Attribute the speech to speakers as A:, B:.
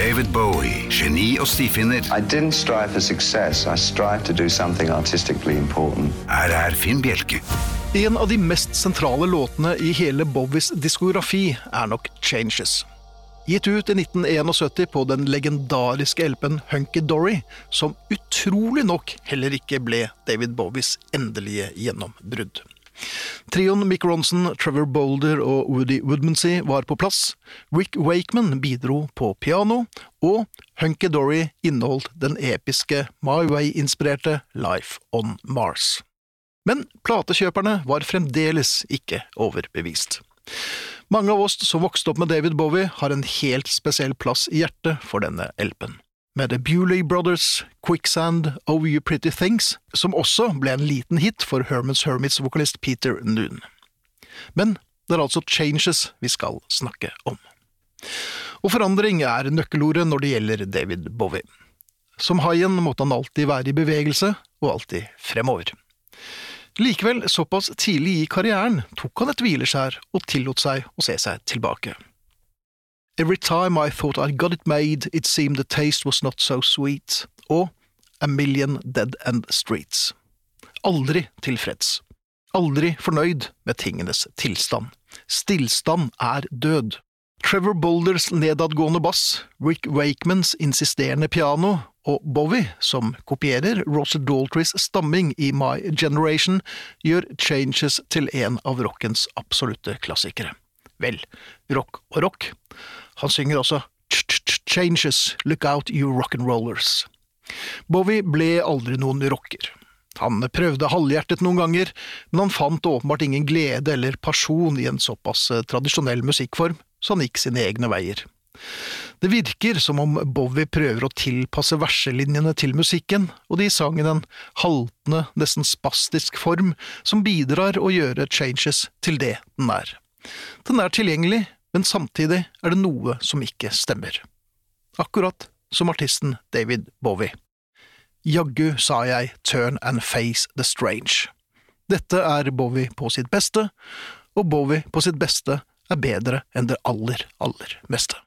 A: David Bowie, geni og stifinner.
B: I didn't strive for success. I strived to do something artistically important.
A: Her er Finn Bjelke.
C: En av de mest sentrale låtene i hele Bowies diskografi er nok Changes. Gitt ut i 1971 på den legendariske LP-en Hunky Dory, som utrolig nok heller ikke ble David Bowies endelige gjennombrudd. Trioen Mick Ronson, Trevor Boulder og Woody Woodmansey var på plass. Rick Wakeman bidro på piano, og Hunky Dory inneholdt den episke My Way-inspirerte Life on Mars. Men platekjøperne var fremdeles ikke overbevist. Mange av oss som vokste opp med David Bowie, har en helt spesiell plass i hjertet for denne LP-en. Med The Bewley Brothers, Quicksand, Oh You Pretty Things, som også ble en liten hit for Hermans Hermits-vokalist Peter Noon. Men det er altså changes vi skal snakke om. Og forandring er nøkkelordet når det gjelder David Bowie. Som haien måtte han alltid være i bevegelse, og alltid fremover. Likevel, såpass tidlig i karrieren tok han et hvileskjær og tillot seg å se seg tilbake. Every time I thought I'd got it made, it seemed the taste was not so sweet, og A Million Dead End Streets. Aldri tilfreds. Aldri fornøyd med tingenes tilstand. Stillstand er død. Trevor Boulders nedadgående bass, Rick Wakemans insisterende piano og Bowie, som kopierer Roger Daltrys stamming i My Generation, gjør Changes til en av rockens absolutte klassikere. Vel, rock og rock. Han synger også Changes, look out you rock'n'rollers. Bowie ble aldri noen rocker. Han prøvde halvhjertet noen ganger, men han fant åpenbart ingen glede eller pasjon i en såpass tradisjonell musikkform, så han gikk sine egne veier. Det virker som om Bowie prøver å tilpasse verselinjene til musikken, og de sang i en haltende, nesten spastisk form som bidrar å gjøre Changes til det den er. Den er tilgjengelig, men samtidig er det noe som ikke stemmer. Akkurat som artisten David Bowie. Jaggu sa jeg turn and face the strange. Dette er Bowie på sitt beste, og Bowie på sitt beste er bedre enn det aller, aller meste.